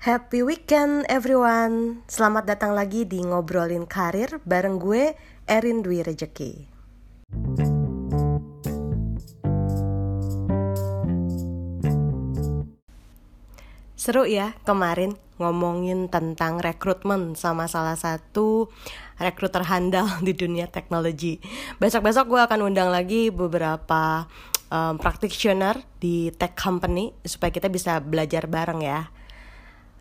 Happy weekend everyone. Selamat datang lagi di ngobrolin karir bareng gue Erin Dwi Rejeki. Seru ya kemarin ngomongin tentang rekrutmen sama salah satu rekruter handal di dunia teknologi. Besok-besok gue akan undang lagi beberapa um, practitioner di tech company supaya kita bisa belajar bareng ya.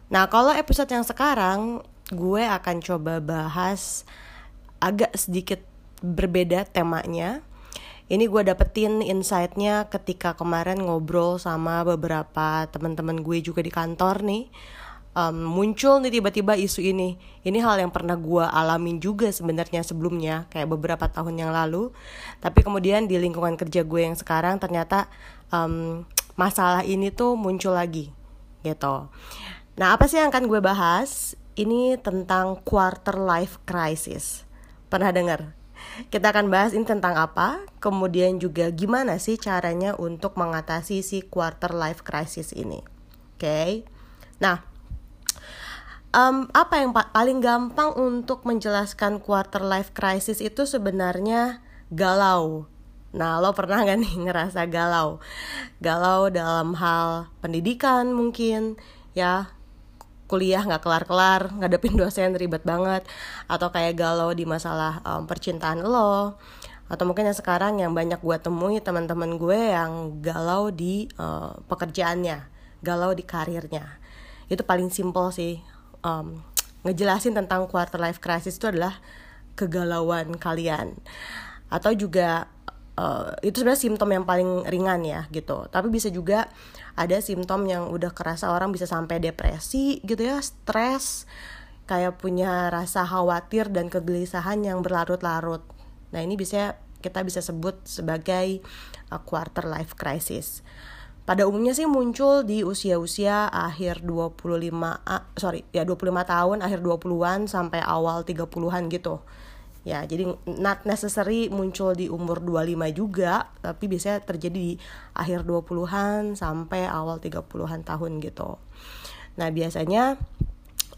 Nah kalau episode yang sekarang gue akan coba bahas agak sedikit berbeda temanya. Ini gue dapetin insightnya ketika kemarin ngobrol sama beberapa teman-teman gue juga di kantor nih. Um, muncul nih tiba-tiba isu ini. Ini hal yang pernah gue alamin juga sebenarnya sebelumnya kayak beberapa tahun yang lalu. Tapi kemudian di lingkungan kerja gue yang sekarang ternyata um, masalah ini tuh muncul lagi gitu nah apa sih yang akan gue bahas ini tentang quarter life crisis pernah dengar kita akan bahas ini tentang apa, kemudian juga gimana sih caranya untuk mengatasi si quarter life crisis ini. Oke, okay? nah um, apa yang pa paling gampang untuk menjelaskan quarter life crisis itu sebenarnya galau. Nah, lo pernah gak nih ngerasa galau? Galau dalam hal pendidikan mungkin, ya kuliah nggak kelar-kelar ngadepin dosen ribet banget atau kayak galau di masalah um, percintaan lo atau mungkin yang sekarang yang banyak gue temui teman-teman gue yang galau di uh, pekerjaannya galau di karirnya. Itu paling simple sih um, ngejelasin tentang quarter life crisis itu adalah kegalauan kalian. Atau juga uh, itu sebenarnya simptom yang paling ringan ya gitu. Tapi bisa juga ada simptom yang udah kerasa orang bisa sampai depresi gitu ya stres kayak punya rasa khawatir dan kegelisahan yang berlarut-larut. Nah ini bisa kita bisa sebut sebagai uh, quarter life crisis. Pada umumnya sih muncul di usia-usia akhir 25 uh, sorry ya 25 tahun akhir 20-an sampai awal 30-an gitu ya jadi not necessary muncul di umur 25 juga tapi biasanya terjadi di akhir 20-an sampai awal 30-an tahun gitu. Nah biasanya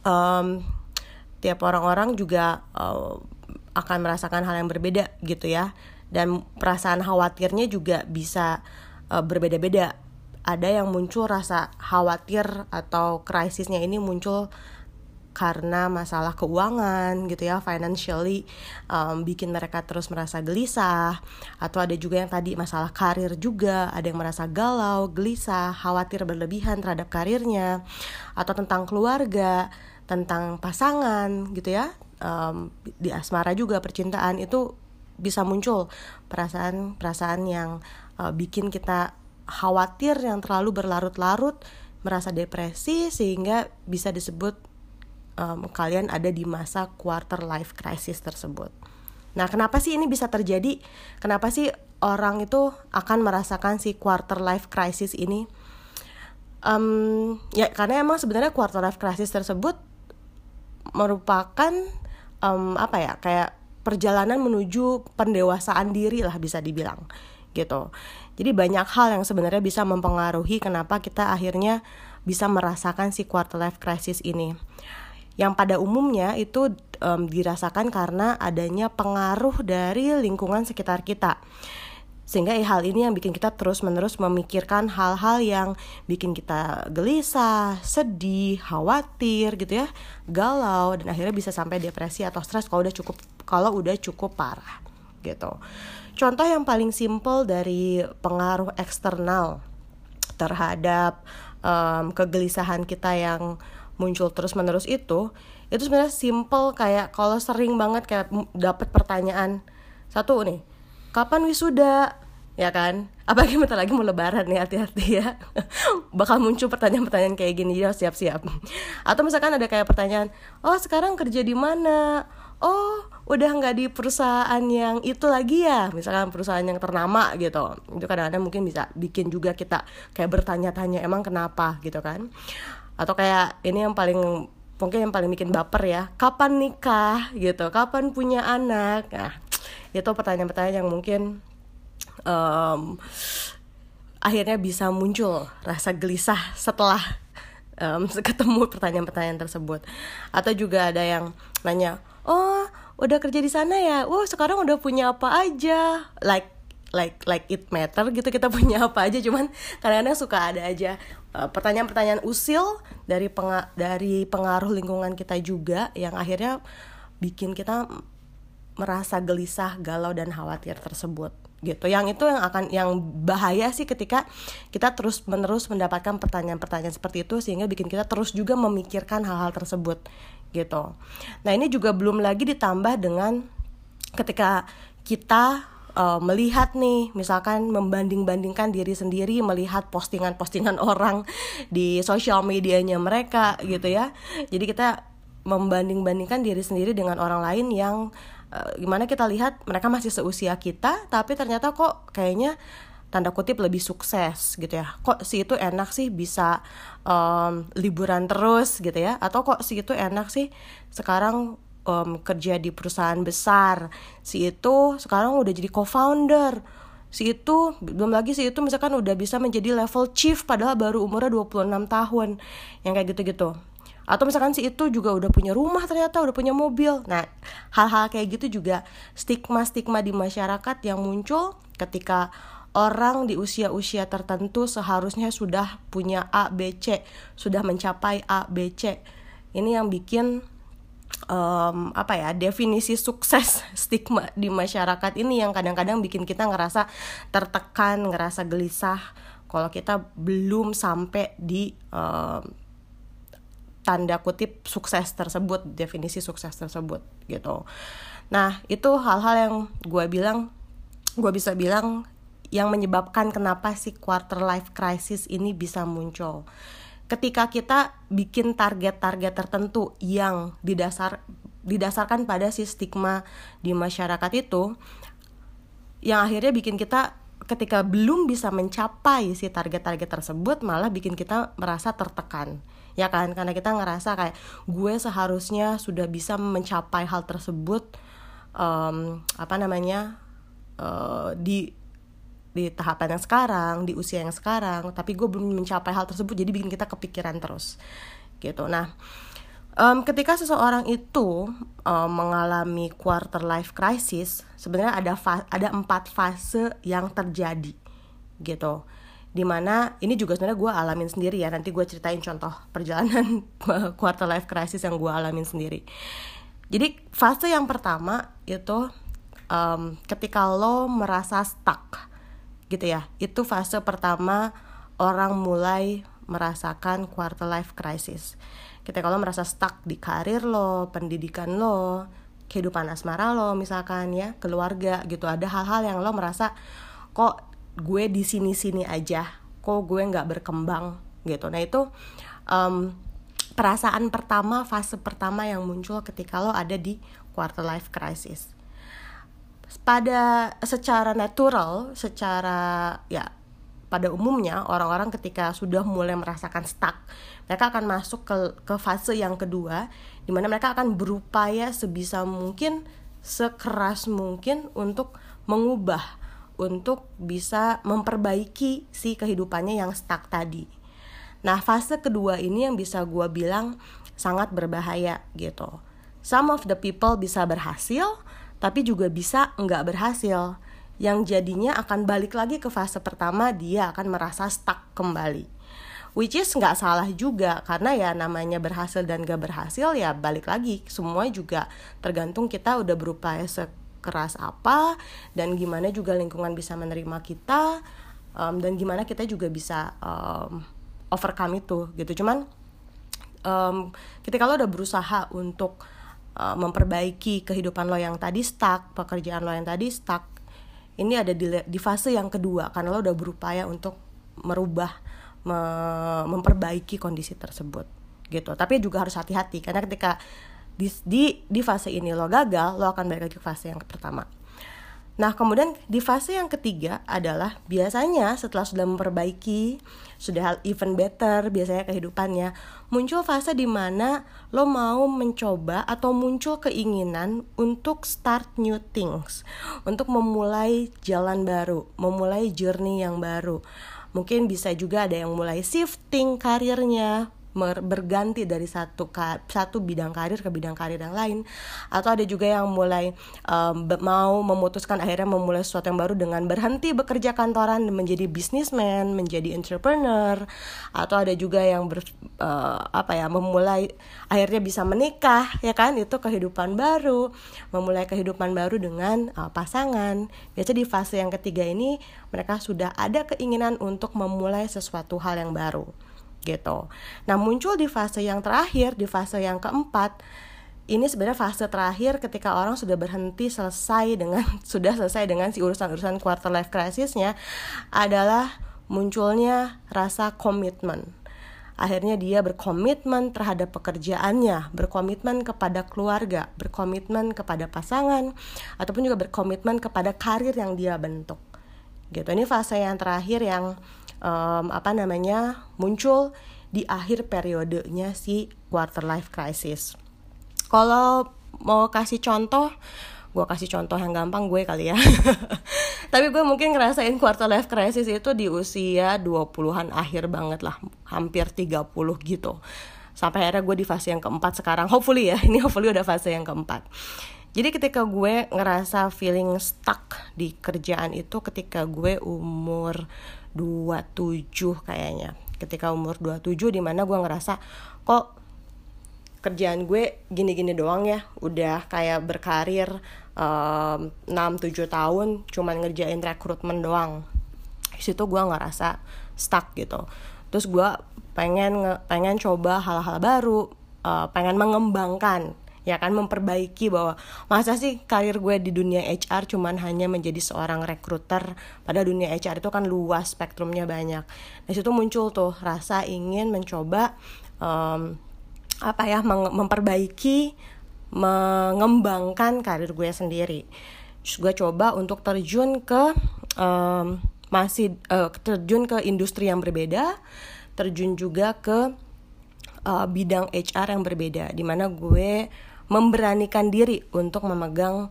um, tiap orang-orang juga uh, akan merasakan hal yang berbeda gitu ya. Dan perasaan khawatirnya juga bisa uh, berbeda-beda. Ada yang muncul rasa khawatir atau krisisnya ini muncul karena masalah keuangan gitu ya financially um, bikin mereka terus merasa gelisah. Atau ada juga yang tadi masalah karir juga ada yang merasa galau gelisah khawatir berlebihan terhadap karirnya. Atau tentang keluarga tentang pasangan gitu ya um, di asmara juga percintaan itu bisa muncul perasaan-perasaan yang uh, bikin kita khawatir yang terlalu berlarut-larut merasa depresi sehingga bisa disebut um, kalian ada di masa quarter life crisis tersebut. Nah, kenapa sih ini bisa terjadi? Kenapa sih orang itu akan merasakan si quarter life crisis ini? Um, ya karena emang sebenarnya quarter life crisis tersebut merupakan um, apa ya kayak perjalanan menuju pendewasaan diri lah bisa dibilang gitu. Jadi banyak hal yang sebenarnya bisa mempengaruhi kenapa kita akhirnya bisa merasakan si quarter life crisis ini yang pada umumnya itu um, dirasakan karena adanya pengaruh dari lingkungan sekitar kita sehingga eh, hal ini yang bikin kita terus-menerus memikirkan hal-hal yang bikin kita gelisah, sedih, khawatir gitu ya, galau dan akhirnya bisa sampai depresi atau stres kalau udah cukup kalau udah cukup parah gitu. Contoh yang paling simple dari pengaruh eksternal terhadap um, kegelisahan kita yang muncul terus menerus itu itu sebenarnya simple kayak kalau sering banget kayak dapat pertanyaan satu nih kapan wisuda? Ya kan? Apalagi bentar lagi mau lebaran nih hati-hati ya. Bakal muncul pertanyaan-pertanyaan kayak gini ya siap-siap. Atau misalkan ada kayak pertanyaan oh sekarang kerja di mana? Oh udah nggak di perusahaan yang itu lagi ya? Misalkan perusahaan yang ternama gitu. Itu kadang-kadang mungkin bisa bikin juga kita kayak bertanya-tanya emang kenapa? Gitu kan atau kayak ini yang paling mungkin yang paling bikin baper ya kapan nikah? gitu kapan punya anak? Nah itu pertanyaan-pertanyaan yang mungkin um, akhirnya bisa muncul rasa gelisah setelah um, ketemu pertanyaan-pertanyaan tersebut. Atau juga ada yang nanya oh udah kerja di sana ya? Wow sekarang udah punya apa aja? Like like like it matter gitu kita punya apa aja cuman kadang-kadang suka ada aja pertanyaan-pertanyaan usil dari penga dari pengaruh lingkungan kita juga yang akhirnya bikin kita merasa gelisah, galau dan khawatir tersebut gitu. Yang itu yang akan yang bahaya sih ketika kita terus-menerus mendapatkan pertanyaan-pertanyaan seperti itu sehingga bikin kita terus juga memikirkan hal-hal tersebut gitu. Nah, ini juga belum lagi ditambah dengan ketika kita uh, melihat nih misalkan membanding-bandingkan diri sendiri melihat postingan-postingan orang di sosial medianya mereka gitu ya. Jadi kita membanding-bandingkan diri sendiri dengan orang lain yang uh, gimana kita lihat mereka masih seusia kita tapi ternyata kok kayaknya tanda kutip lebih sukses gitu ya kok si itu enak sih bisa um, liburan terus gitu ya atau kok si itu enak sih sekarang um, kerja di perusahaan besar. Si itu sekarang udah jadi co-founder. Si itu belum lagi si itu misalkan udah bisa menjadi level chief padahal baru umurnya 26 tahun. Yang kayak gitu-gitu. Atau misalkan si itu juga udah punya rumah ternyata udah punya mobil. Nah hal-hal kayak gitu juga stigma-stigma di masyarakat yang muncul ketika orang di usia-usia tertentu seharusnya sudah punya A, B, C, sudah mencapai A, B, C. Ini yang bikin um, apa ya definisi sukses stigma di masyarakat ini yang kadang-kadang bikin kita ngerasa tertekan, ngerasa gelisah. Kalau kita belum sampai di um, tanda kutip sukses tersebut definisi sukses tersebut gitu. Nah itu hal-hal yang gue bilang gue bisa bilang yang menyebabkan kenapa si quarter life crisis ini bisa muncul ketika kita bikin target-target tertentu yang didasar didasarkan pada si stigma di masyarakat itu yang akhirnya bikin kita ketika belum bisa mencapai si target-target tersebut malah bikin kita merasa tertekan. Ya kan? Karena kita ngerasa kayak gue seharusnya sudah bisa mencapai hal tersebut um, apa namanya uh, di di tahapan yang sekarang di usia yang sekarang tapi gue belum mencapai hal tersebut jadi bikin kita kepikiran terus. Gitu. Nah um, ketika seseorang itu um, mengalami quarter life crisis sebenarnya ada ada empat fase yang terjadi. Gitu. Di mana ini juga sebenarnya gue alamin sendiri ya nanti gue ceritain contoh perjalanan quarter life crisis yang gue alamin sendiri. Jadi fase yang pertama itu um, ketika lo merasa stuck gitu ya. Itu fase pertama orang mulai merasakan quarter life crisis. Ketika lo merasa stuck di karir lo pendidikan lo kehidupan asmara lo misalkan ya keluarga gitu. Ada hal-hal yang lo merasa kok gue di sini sini aja? Kok gue nggak berkembang? gitu. Nah itu um, perasaan pertama fase pertama yang muncul ketika lo ada di quarter life crisis pada secara natural secara ya pada umumnya orang-orang ketika sudah mulai merasakan stuck mereka akan masuk ke ke fase yang kedua di mana mereka akan berupaya sebisa mungkin sekeras mungkin untuk mengubah untuk bisa memperbaiki si kehidupannya yang stuck tadi. Nah, fase kedua ini yang bisa gue bilang sangat berbahaya gitu. Some of the people bisa berhasil, tapi juga bisa nggak berhasil. Yang jadinya akan balik lagi ke fase pertama, dia akan merasa stuck kembali. Which is nggak salah juga, karena ya namanya berhasil dan gak berhasil ya balik lagi. Semua juga tergantung kita udah berupaya keras apa dan gimana juga lingkungan bisa menerima kita um, dan gimana kita juga bisa um, overcome itu gitu cuman um, ketika lo udah berusaha untuk uh, memperbaiki kehidupan lo yang tadi stuck pekerjaan lo yang tadi stuck ini ada di, di fase yang kedua karena lo udah berupaya untuk merubah me, memperbaiki kondisi tersebut gitu. Tapi juga harus hati-hati karena ketika di, di di fase ini lo gagal lo akan balik lagi ke fase yang pertama nah kemudian di fase yang ketiga adalah biasanya setelah sudah memperbaiki sudah even better biasanya kehidupannya muncul fase di mana lo mau mencoba atau muncul keinginan untuk start new things untuk memulai jalan baru memulai journey yang baru. Mungkin bisa juga ada yang mulai shifting karirnya berganti dari satu satu bidang karir ke bidang karir yang lain. Atau ada juga yang mulai um, mau memutuskan akhirnya memulai sesuatu yang baru dengan berhenti bekerja kantoran menjadi bisnismen menjadi entrepreneur. Atau ada juga yang ber, uh, apa ya memulai akhirnya bisa menikah ya kan? Itu kehidupan baru. Memulai kehidupan baru dengan uh, pasangan. Biasanya di fase yang ketiga ini mereka sudah ada keinginan untuk memulai sesuatu hal yang baru gitu. Nah muncul di fase yang terakhir, di fase yang keempat, ini sebenarnya fase terakhir ketika orang sudah berhenti selesai dengan sudah selesai dengan si urusan-urusan quarter life crisisnya adalah munculnya rasa komitmen. Akhirnya dia berkomitmen terhadap pekerjaannya, berkomitmen kepada keluarga, berkomitmen kepada pasangan, ataupun juga berkomitmen kepada karir yang dia bentuk. Gitu. Ini fase yang terakhir yang um, apa namanya muncul di akhir periodenya si quarter life crisis. Kalau mau kasih contoh, gue kasih contoh yang gampang gue kali ya. Tapi gue mungkin ngerasain quarter life crisis itu di usia 20-an akhir banget lah, hampir 30 gitu. Sampai akhirnya gue di fase yang keempat sekarang, hopefully ya, ini hopefully udah fase yang keempat. Jadi ketika gue ngerasa feeling stuck di kerjaan itu ketika gue umur 27 kayaknya. Ketika umur 27 di mana gue ngerasa kok kerjaan gue gini-gini doang ya? Udah kayak berkarir um, 6-7 tahun cuman ngerjain rekrutmen doang. Situ gue ngerasa stuck gitu. Terus gue pengen pengen coba hal-hal baru uh, pengen mengembangkan ya kan memperbaiki bahwa masa sih karir gue di dunia HR cuman hanya menjadi seorang rekruter? Pada dunia HR itu kan luas spektrumnya banyak. Dari situ muncul tuh rasa ingin mencoba um, apa ya memperbaiki mengembangkan karir gue sendiri. Terus gue coba untuk terjun ke um, masih uh, terjun ke industri yang berbeda terjun juga ke uh, bidang HR yang berbeda. Di mana gue memberanikan diri untuk memegang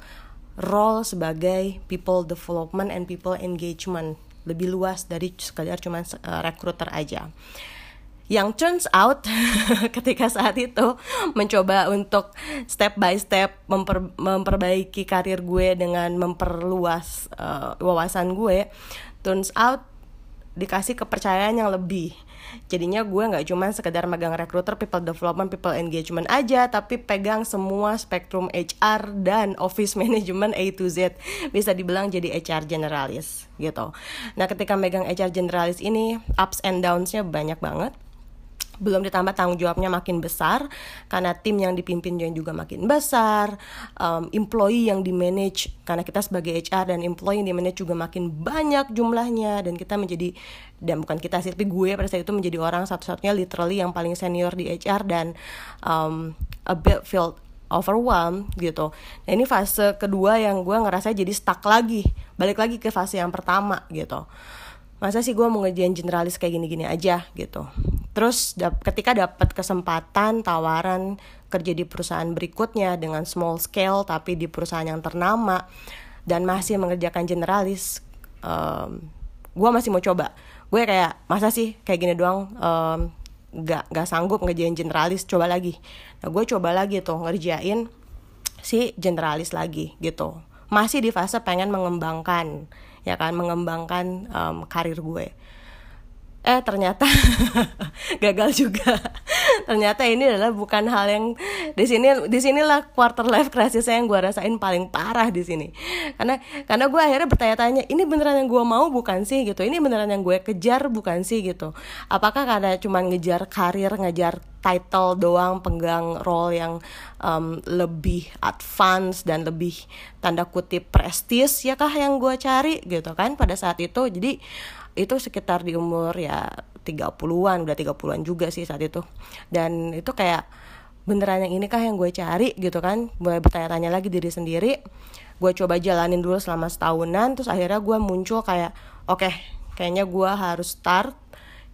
role sebagai people development and people engagement. Lebih luas dari sekedar cuma uh, recruiter aja. Yang turns out ketika saat itu mencoba untuk step by step memper, memperbaiki karir gue dengan memperluas uh, wawasan gue turns out dikasih kepercayaan yang lebih jadinya gue nggak cuma sekedar megang recruiter people development people engagement aja tapi pegang semua spektrum HR dan office management A to Z. Bisa dibilang jadi HR generalis gitu. Nah ketika megang HR generalis ini ups and downsnya banyak banget belum ditambah tanggung jawabnya makin besar karena tim yang dipimpin juga makin besar um, employee yang di manage karena kita sebagai HR dan employee yang di manage juga makin banyak jumlahnya dan kita menjadi dan bukan kita sih tapi gue pada saat itu menjadi orang satu-satunya literally yang paling senior di HR dan um, a bit felt overwhelmed gitu. Nah ini fase kedua yang gue ngerasa jadi stuck lagi, balik lagi ke fase yang pertama gitu. Masa sih gue mau ngejain generalis kayak gini-gini aja? Gitu. Terus dap ketika dapat kesempatan tawaran kerja di perusahaan berikutnya dengan small scale tapi di perusahaan yang ternama dan masih mengerjakan generalis um, gue masih mau coba. Gue kayak masa sih kayak gini doang um, gak gak sanggup ngerjain generalis coba lagi. Nah gue coba lagi tuh ngerjain si generalis lagi gitu. Masih di fase pengen mengembangkan ya kan mengembangkan um, karir gue. Eh ternyata gagal juga. Ternyata ini adalah bukan hal yang di sini di sinilah quarter life crisis yang gue rasain paling parah di sini. Karena karena gue akhirnya bertanya-tanya ini beneran yang gue mau bukan sih? Gitu. Ini beneran yang gue kejar bukan sih? Gitu. Apakah karena cuma ngejar karir ngejar title doang pegang role yang um, lebih advance dan lebih tanda kutip prestis ya kah yang gue cari gitu kan pada saat itu. Jadi itu sekitar di umur ya 30-an udah 30-an juga sih saat itu. Dan itu kayak beneran yang ini kah yang gue cari gitu kan. Gue bertanya-tanya lagi diri sendiri. Gue coba jalanin dulu selama setahunan terus akhirnya gue muncul kayak oke okay, kayaknya gue harus start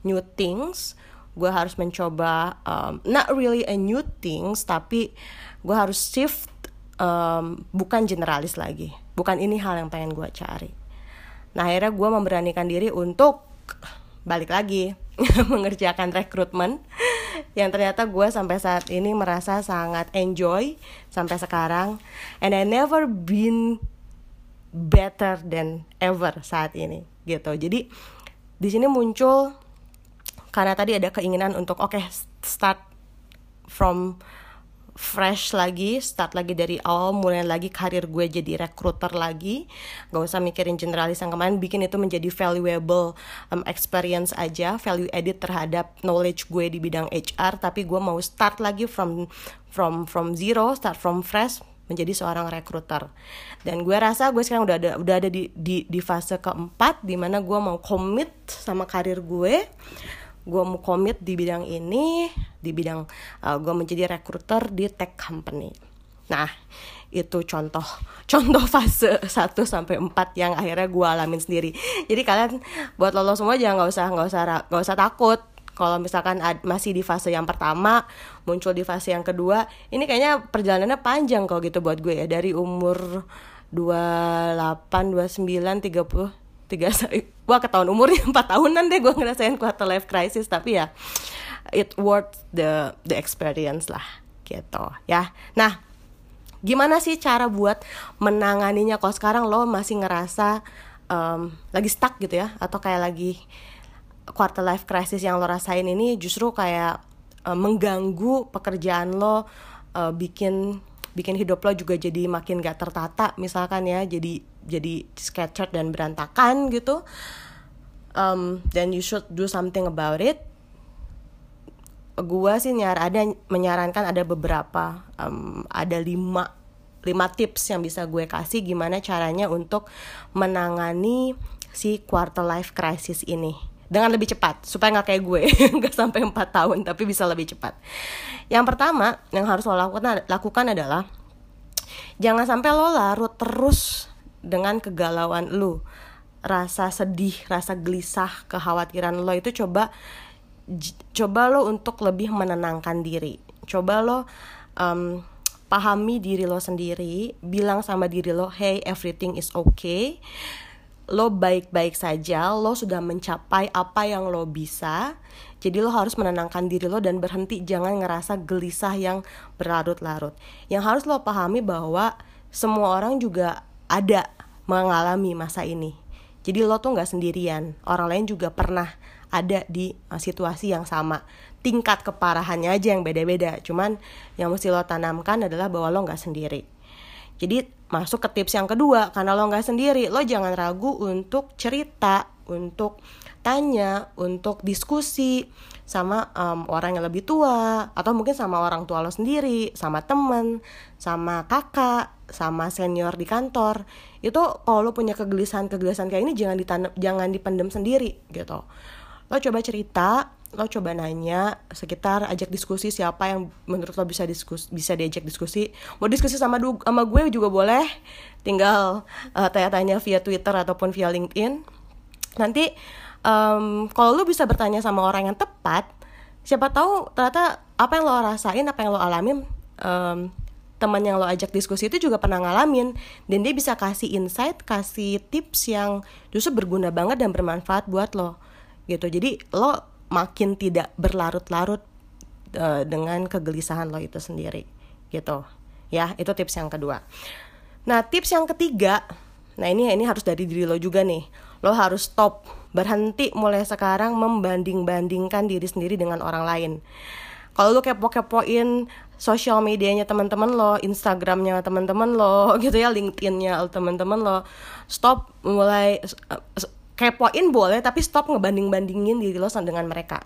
new things gue harus mencoba um, not really a new things tapi gue harus shift um, bukan generalis lagi. Bukan ini hal yang pengen gue cari. Nah akhirnya gue memberanikan diri untuk balik lagi mengerjakan rekrutmen yang ternyata gue sampai saat ini merasa sangat enjoy sampai sekarang. And I never been better than ever saat ini gitu. Jadi di sini muncul karena tadi ada keinginan untuk oke okay, start from fresh lagi, start lagi dari awal, mulai lagi karir gue jadi recruiter lagi. Gak usah mikirin generalis yang kemarin, bikin itu menjadi valuable um, experience aja, value edit terhadap knowledge gue di bidang HR. Tapi gue mau start lagi from from from zero, start from fresh menjadi seorang recruiter. Dan gue rasa gue sekarang udah ada udah ada di di, di fase keempat, di mana gue mau commit sama karir gue gue mau komit di bidang ini di bidang uh, eh, gue menjadi recruiter di tech company. Nah itu contoh contoh fase 1 sampai 4 yang akhirnya gue alamin sendiri. Jadi kalian buat lo, semua jangan nggak usah nggak usah nggak usah takut. Kalau misalkan masih di fase yang pertama muncul di fase yang kedua ini kayaknya perjalanannya panjang kalau gitu buat gue ya. Dari umur 28 29 30 tiga gua ketahuan umurnya empat tahunan deh gue ngerasain quarter life crisis tapi ya it worth the the experience lah gitu ya. Nah gimana sih cara buat menanganinya? Kalau sekarang lo masih ngerasa um, lagi stuck gitu ya atau kayak lagi quarter life crisis yang lo rasain ini justru kayak um, mengganggu pekerjaan lo uh, bikin bikin hidup lo juga jadi makin gak tertata misalkan ya jadi jadi scattered dan berantakan gitu. Um, then you should do something about it. Gua sih nyar ada menyarankan ada beberapa um, ada lima lima tips yang bisa gue kasih gimana caranya untuk menangani si quarter life crisis ini dengan lebih cepat supaya nggak kayak gue nggak sampai empat tahun tapi bisa lebih cepat. Yang pertama yang harus lo lakukan lakukan adalah jangan sampai lo larut terus dengan kegalauan lu. Rasa sedih rasa gelisah kekhawatiran lo itu coba coba lo untuk lebih menenangkan diri. Coba lo um, pahami diri lo sendiri bilang sama diri lo hey everything is okay lo baik-baik saja, lo sudah mencapai apa yang lo bisa. Jadi lo harus menenangkan diri lo dan berhenti jangan ngerasa gelisah yang berlarut-larut. Yang harus lo pahami bahwa semua orang juga ada mengalami masa ini. Jadi lo tuh nggak sendirian, orang lain juga pernah ada di uh, situasi yang sama. Tingkat keparahannya aja yang beda-beda. Cuman yang mesti lo tanamkan adalah bahwa lo nggak sendiri. Jadi masuk ke tips yang kedua, karena lo nggak sendiri, lo jangan ragu untuk cerita, untuk tanya, untuk diskusi sama um, orang yang lebih tua atau mungkin sama orang tua lo sendiri, sama temen, sama kakak, sama senior di kantor. Itu kalau lo punya kegelisahan-kegelisahan kayak ini jangan ditanam, jangan dipendem sendiri gitu. Lo coba cerita, lo coba nanya sekitar ajak diskusi siapa yang menurut lo bisa diskus bisa diajak diskusi. Mau diskusi sama du sama gue juga boleh. Tinggal uh, tanya-tanya via Twitter ataupun via LinkedIn. Nanti um, kalau lu bisa bertanya sama orang yang tepat siapa tahu ternyata apa yang lo rasain apa yang lo alamin um, teman yang lo ajak diskusi itu juga pernah ngalamin. Dan dia bisa kasih insight kasih tips yang justru berguna banget dan bermanfaat buat lo gitu. Jadi lo makin tidak berlarut-larut uh, dengan kegelisahan lo itu sendiri gitu. Ya itu tips yang kedua. Nah tips yang ketiga nah ini ini harus dari diri lo juga nih. Lo harus stop berhenti mulai sekarang membanding-bandingkan diri sendiri dengan orang lain. Kalau lo kepo-kepoin sosial medianya teman-teman lo, Instagramnya teman-teman lo, gitu ya, LinkedInnya teman-teman lo, stop mulai kepoin boleh, tapi stop ngebanding-bandingin diri lo dengan mereka.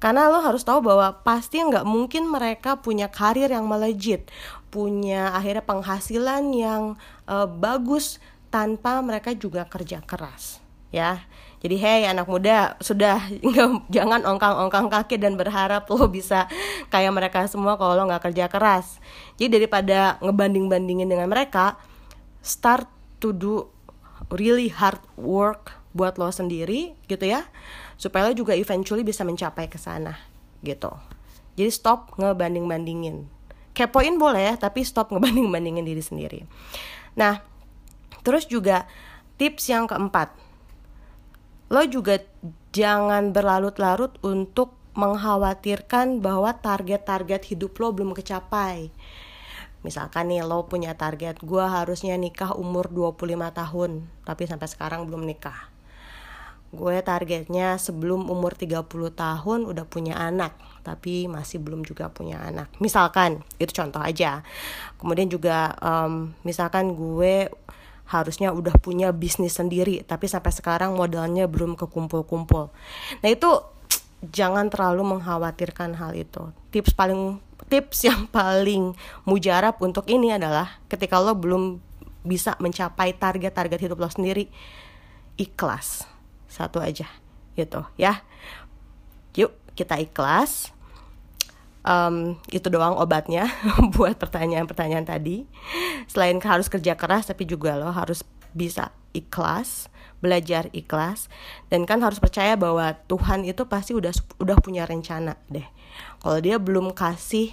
Karena lo harus tahu bahwa pasti nggak mungkin mereka punya karir yang melejit, punya akhirnya penghasilan yang uh, bagus tanpa mereka juga kerja keras, ya. Jadi hey anak muda sudah jangan ongkang-ongkang kaki dan berharap lo bisa kayak mereka semua kalau lo nggak kerja keras. Jadi daripada ngebanding-bandingin dengan mereka, start to do really hard work buat lo sendiri gitu ya, supaya lo juga eventually bisa mencapai ke sana gitu. Jadi stop ngebanding-bandingin. Kepoin boleh tapi stop ngebanding-bandingin diri sendiri. Nah, terus juga tips yang keempat lo juga jangan berlarut-larut untuk mengkhawatirkan bahwa target-target hidup lo belum kecapai. Misalkan nih lo punya target gue harusnya nikah umur 25 tahun Tapi sampai sekarang belum nikah. Gue targetnya sebelum umur 30 tahun udah punya anak Tapi masih belum juga punya anak. Misalkan, itu contoh aja. Kemudian juga um, misalkan gue harusnya udah punya bisnis sendiri Tapi sampai sekarang modalnya belum kekumpul-kumpul. Nah itu jangan terlalu mengkhawatirkan hal itu. Tips paling tips yang paling mujarab untuk ini adalah ketika lo belum bisa mencapai target-target hidup lo sendiri ikhlas. Satu aja gitu ya. Yuk kita ikhlas. Um, itu doang obatnya buat pertanyaan-pertanyaan tadi. Selain harus kerja keras tapi juga lo harus bisa ikhlas belajar ikhlas dan kan harus percaya bahwa Tuhan itu pasti udah udah punya rencana deh. Kalau dia belum kasih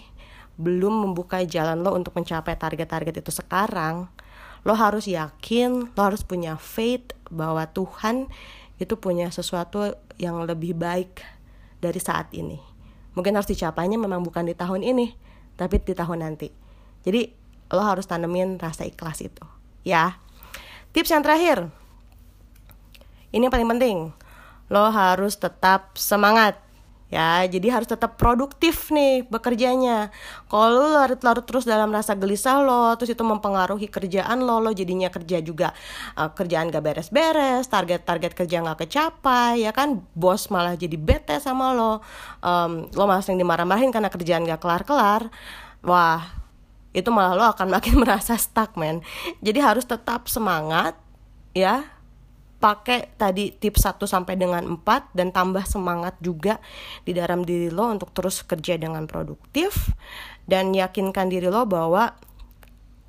belum membuka jalan lo untuk mencapai target-target itu sekarang lo harus yakin lo harus punya faith bahwa Tuhan itu punya sesuatu yang lebih baik dari saat ini. Mungkin harus dicapainya memang bukan di tahun ini tapi di tahun nanti. Jadi lo harus tanemin rasa ikhlas itu. Ya tips yang terakhir. Ini yang paling penting. Lo harus tetap semangat ya. Jadi harus tetap produktif nih bekerjanya. Kalau lo larut-larut terus dalam rasa gelisah lo terus itu mempengaruhi kerjaan lo lo jadinya kerja juga uh, kerjaan gak beres-beres target-target kerja gak kecapai ya kan? Bos malah jadi bete sama lo. Um, lo malah sering dimarah-marahin karena kerjaan gak kelar-kelar. Wah itu malah lo akan makin merasa stuck men jadi harus tetap semangat ya pakai tadi tips 1 sampai dengan 4 dan tambah semangat juga di dalam diri lo untuk terus kerja dengan produktif dan yakinkan diri lo bahwa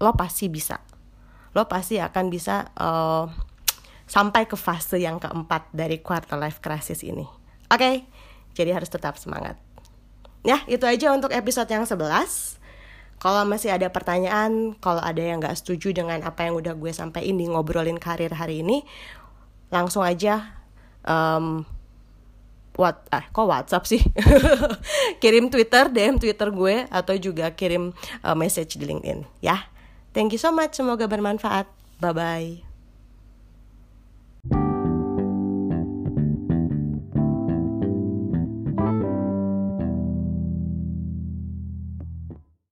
lo pasti bisa. Lo pasti akan bisa uh, sampai ke fase yang keempat dari quarter life crisis ini. Oke, okay? jadi harus tetap semangat. Ya, itu aja untuk episode yang 11. Kalau masih ada pertanyaan, kalau ada yang gak setuju dengan apa yang udah gue sampaikan di ngobrolin karir hari ini, langsung aja um, what eh kok WhatsApp sih? Kirim Twitter DM Twitter gue atau juga kirim uh, message di LinkedIn ya. Thank you so much semoga bermanfaat. Bye bye